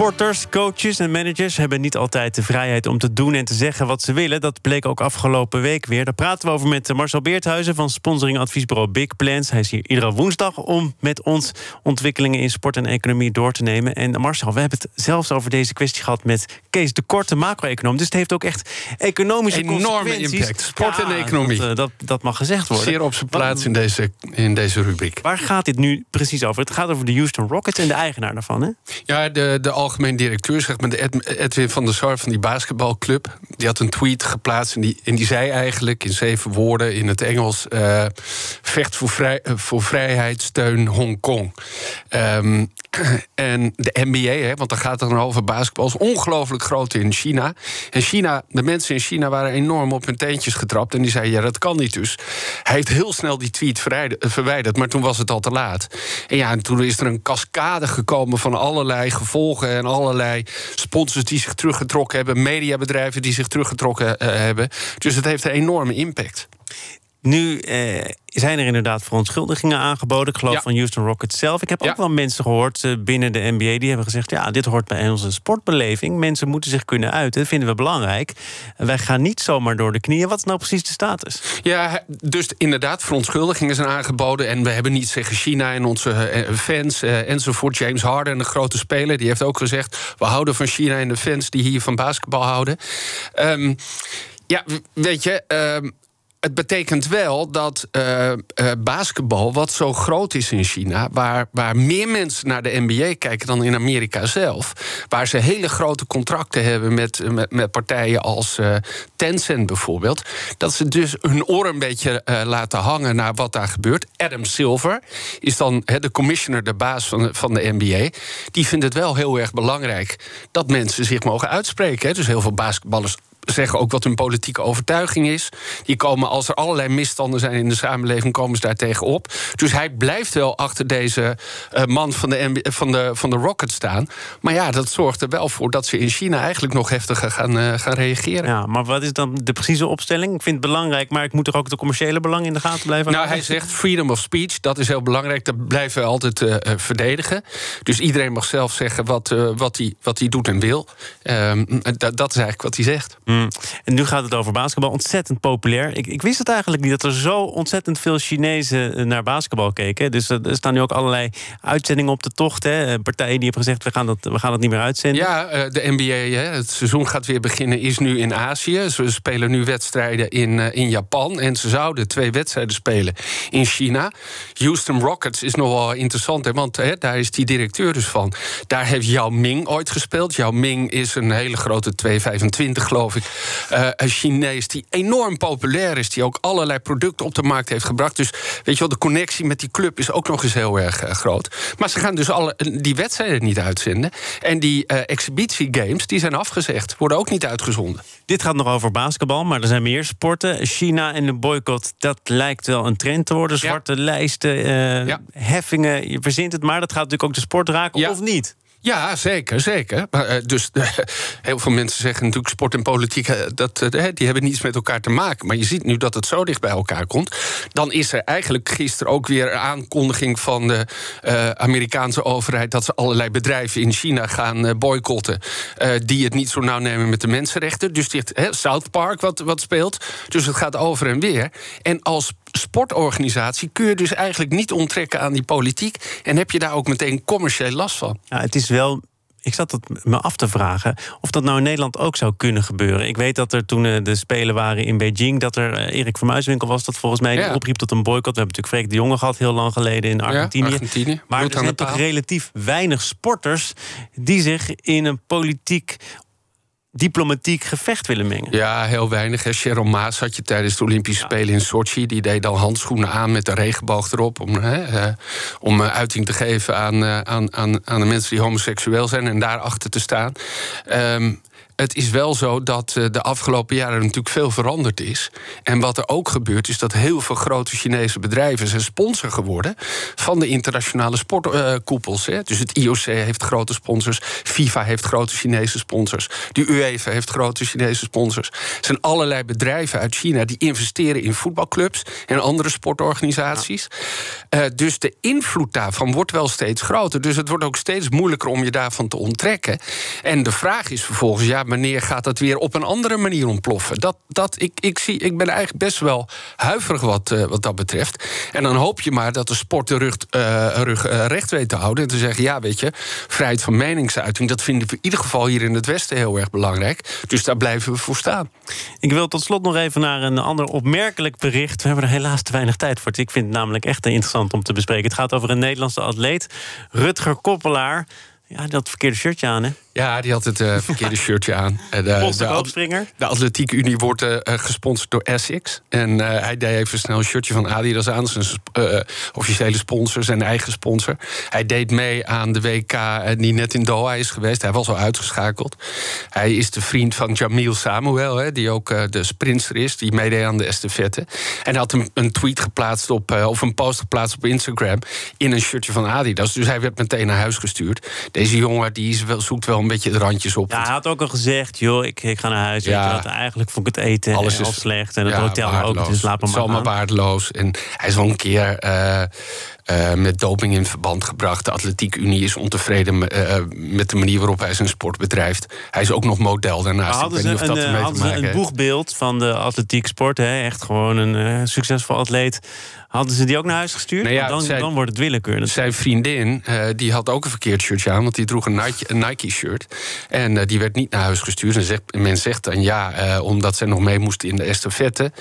Sporters, coaches en managers hebben niet altijd de vrijheid om te doen en te zeggen wat ze willen. Dat bleek ook afgelopen week weer. Daar praten we over met Marcel Beerthuizen van sponsoring adviesbureau Big Plans. Hij is hier iedere woensdag om met ons ontwikkelingen in sport en economie door te nemen. En Marcel, we hebben het zelfs over deze kwestie gehad met Kees de Korte, macro-econoom. Dus het heeft ook echt economische Enorme impact. Sport en economie. Dat, dat, dat, mag gezegd worden. Zeer op zijn plaats in deze, in deze rubriek. Waar gaat dit nu precies over? Het gaat over de Houston Rockets en de eigenaar daarvan, hè? Ja, de, de algemeen directeur, zeg maar, de Edwin van der Sar van die basketbalclub. Die had een tweet geplaatst en die, en die zei eigenlijk in zeven woorden in het Engels: uh, vecht voor, vrij, uh, voor vrijheid, steun Hongkong. Um, en de NBA, hè, want daar gaat het dan over basketbal, is ongelooflijk groot in China. En China, de mensen in China waren enorm op hun teentjes getrapt. En die zeiden: ja, dat kan niet dus. Hij heeft heel snel die tweet verwijderd, maar toen was het al te laat. En ja, en toen is er een cascade gekomen van allerlei gevolgen en allerlei sponsors die zich teruggetrokken hebben, mediabedrijven die zich teruggetrokken uh, hebben. Dus het heeft een enorme impact. Nu eh, zijn er inderdaad verontschuldigingen aangeboden. Ik geloof ja. van Houston Rockets zelf. Ik heb ja. ook wel mensen gehoord uh, binnen de NBA die hebben gezegd: ja, dit hoort bij onze sportbeleving. Mensen moeten zich kunnen uiten. Dat vinden we belangrijk. Wij gaan niet zomaar door de knieën. Wat is nou precies de status? Ja, dus inderdaad, verontschuldigingen zijn aangeboden. En we hebben niet zeggen China en onze uh, fans uh, enzovoort. James Harden, een grote speler, die heeft ook gezegd: we houden van China en de fans die hier van basketbal houden. Um, ja, weet je. Um, het betekent wel dat uh, basketbal, wat zo groot is in China, waar, waar meer mensen naar de NBA kijken dan in Amerika zelf, waar ze hele grote contracten hebben met, met, partijen als uh, Tencent bijvoorbeeld, dat ze dus hun oor een beetje laten hangen naar wat daar gebeurt. Adam Silver is dan de commissioner, de baas van, van de NBA, die vindt het wel heel erg belangrijk dat mensen zich mogen uitspreken. Dus heel veel basketballers zeggen ook wat hun politieke overtuiging is. Die komen, als er allerlei misstanden zijn in de samenleving, komen ze daar tegenop. Dus hij blijft wel achter deze uh, man van de, van, de, van de Rocket staan. Maar ja, dat zorgt er wel voor dat ze in China eigenlijk nog heftiger gaan, uh, gaan reageren. Ja, maar wat is dan de precieze opstelling? Ik vind het belangrijk, maar ik moet toch ook de commerciële belang in de gaten blijven Nou, hij zegt freedom of speech, dat is heel belangrijk. Dat blijven we altijd uh, verdedigen. Dus iedereen mag zelf zeggen wat, wat, hij, wat hij doet en wil. Ehm, dat, dat is eigenlijk wat hij zegt. Mm. En nu gaat het over basketbal. Ontzettend populair. Ik, ik wist het eigenlijk niet dat er zo ontzettend veel Chinezen naar basketbal keken. Dus er staan nu ook allerlei uitzendingen op de tocht. Hè. Partijen die hebben gezegd: we gaan dat, we gaan dat niet meer uitzenden. Ja, de NBA, het seizoen gaat weer beginnen, is nu in Azië. Ze spelen nu wedstrijden in, in Japan. En ze zouden twee wedstrijden spelen in China. Houston Rockets is nog wel interessant, want hè, daar is die directeur dus van. Daar heeft Yao Ming ooit gespeeld. Yao Ming is een hele grote 225, geloof ik. Uh, een Chinees die enorm populair is, die ook allerlei producten op de markt heeft gebracht. Dus weet je wel, de connectie met die club is ook nog eens heel erg uh, groot. Maar ze gaan dus alle, die wedstrijden niet uitzenden. En die uh, exhibitiegames die zijn afgezegd, worden ook niet uitgezonden. Dit gaat nog over basketbal, maar er zijn meer sporten. China en de boycott, dat lijkt wel een trend te worden. Zwarte ja. lijsten, ja. heffingen, je verzint het maar. Dat gaat natuurlijk ook de sport raken, ja. of niet? Ja, zeker, zeker. Maar, uh, dus heel veel mensen zeggen natuurlijk sport en politiek, uh, dat, die hebben niets met elkaar te maken. Maar je ziet nu dat het zo dicht bij elkaar komt. Dan is er eigenlijk gisteren ook weer een aankondiging van de Amerikaanse overheid dat ze allerlei bedrijven in China gaan boycotten. die het niet zo nauw nemen met de mensenrechten. Dus dit South Park wat, wat speelt. Dus het gaat over en weer. En als sportorganisatie kun je dus eigenlijk niet onttrekken aan die politiek. En heb je daar ook meteen commerciële last van. Ja, het is wel ik zat het me af te vragen of dat nou in Nederland ook zou kunnen gebeuren. Ik weet dat er toen de Spelen waren in Beijing... dat er Erik van Muiswinkel was dat volgens mij ja. opriep tot een boycott. We hebben natuurlijk Freek de Jonge gehad heel lang geleden in Argentinië. Ja, Argentinië. Maar er zijn toch relatief weinig sporters... die zich in een politiek diplomatiek gevecht willen mengen. Ja, heel weinig. Hè. Sharon Maas had je tijdens de Olympische ja. Spelen in Sochi. Die deed dan handschoenen aan met de regenboog erop... om, hè, uh, om uh, uiting te geven aan, uh, aan, aan, aan de mensen die homoseksueel zijn... en daarachter te staan. Um, het is wel zo dat uh, de afgelopen jaren natuurlijk veel veranderd is. En wat er ook gebeurt, is dat heel veel grote Chinese bedrijven zijn sponsor geworden van de internationale sportkoepels. Uh, dus het IOC heeft grote sponsors, FIFA heeft grote Chinese sponsors, de UEFA heeft grote Chinese sponsors. Er zijn allerlei bedrijven uit China die investeren in voetbalclubs en andere sportorganisaties. Uh, dus de invloed daarvan wordt wel steeds groter. Dus het wordt ook steeds moeilijker om je daarvan te onttrekken. En de vraag is vervolgens, ja, wanneer gaat dat weer op een andere manier ontploffen? Dat, dat, ik, ik, zie, ik ben eigenlijk best wel huiverig wat, uh, wat dat betreft. En dan hoop je maar dat de sport de rug, uh, rug uh, recht weet te houden. En te zeggen, ja, weet je, vrijheid van meningsuiting... dat vinden we in ieder geval hier in het Westen heel erg belangrijk. Dus daar blijven we voor staan. Ik wil tot slot nog even naar een ander opmerkelijk bericht. We hebben er helaas te weinig tijd voor. Ik vind het namelijk echt interessant om te bespreken. Het gaat over een Nederlandse atleet, Rutger Koppelaar. Ja, dat verkeerde shirtje aan, hè? Ja, die had het uh, verkeerde shirtje aan. De, de, de, de Atletiek Unie wordt uh, gesponsord door Essex. En uh, hij deed even snel een shirtje van Adidas aan. Dat is een officiële sponsor, zijn eigen sponsor. Hij deed mee aan de WK die net in Doha is geweest. Hij was al uitgeschakeld. Hij is de vriend van Jamil Samuel, hè, die ook de sprinter is. Die meedeed aan de estafette. En hij had een, een tweet geplaatst op, of een post geplaatst op Instagram... in een shirtje van Adidas. Dus hij werd meteen naar huis gestuurd. Deze jongen die is wel, zoekt wel een beetje de randjes op. Ja, hij had ook al gezegd, joh, ik, ik ga naar huis. Ja. Weet je eigenlijk vond ik het eten Alles is, slecht. En het ja, hotel ook, dus laat maar Het is allemaal waardeloos. En hij is wel een keer... Uh, uh, met doping in verband gebracht. De Atletiek Unie is ontevreden uh, met de manier waarop hij zijn sport bedrijft. Hij is ook nog model daarnaast. Hadden ik weet niet of dat een, hadden ze een boegbeeld van de atletiek sport. Hè? Echt gewoon een succesvol atleet. Hadden ze die ook naar huis gestuurd? Nou ja, dan, zij, dan, wordt het willekeur. Zijn vriendin, die had ook een verkeerd shirtje aan... want die droeg een Nike-shirt. en die werd niet naar huis gestuurd. En zegt, men zegt dan ja, omdat zij nog mee moest in de estafette.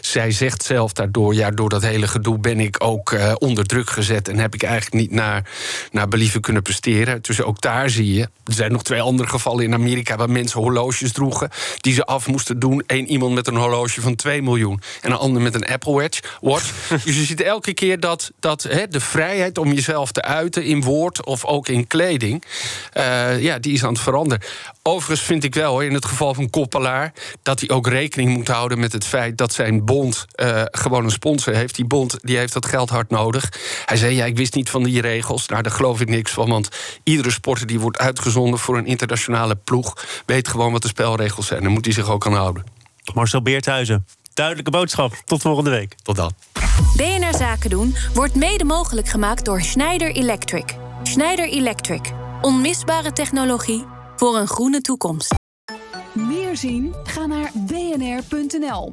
zij zegt zelf daardoor... ja, door dat hele gedoe ben ik ook onder druk gezet... en heb ik eigenlijk niet naar, naar believen kunnen presteren. Dus ook daar zie je... er zijn nog twee andere gevallen in Amerika... waar mensen horloges droegen die ze af moesten doen. Eén iemand met een horloge van 2 miljoen... en een ander met een Apple Watch watch. dus je ziet elke keer dat, dat hè, de vrijheid om jezelf te uiten in woord of ook in kleding, uh, ja, die is aan het veranderen. Overigens vind ik wel, in het geval van Koppelaar, dat hij ook rekening moet houden met het feit dat zijn bond uh, gewoon een sponsor heeft. Die bond die heeft dat geld hard nodig. Hij zei: Ja, ik wist niet van die regels. Nou, daar geloof ik niks van, want iedere sporter die wordt uitgezonden voor een internationale ploeg weet gewoon wat de spelregels zijn. Daar moet hij zich ook aan houden. Marcel Beerthuizen. Duidelijke boodschap. Tot volgende week. Tot dan. BNR Zaken doen wordt mede mogelijk gemaakt door Schneider Electric. Schneider Electric. Onmisbare technologie voor een groene toekomst. Meer zien? Ga naar bnr.nl.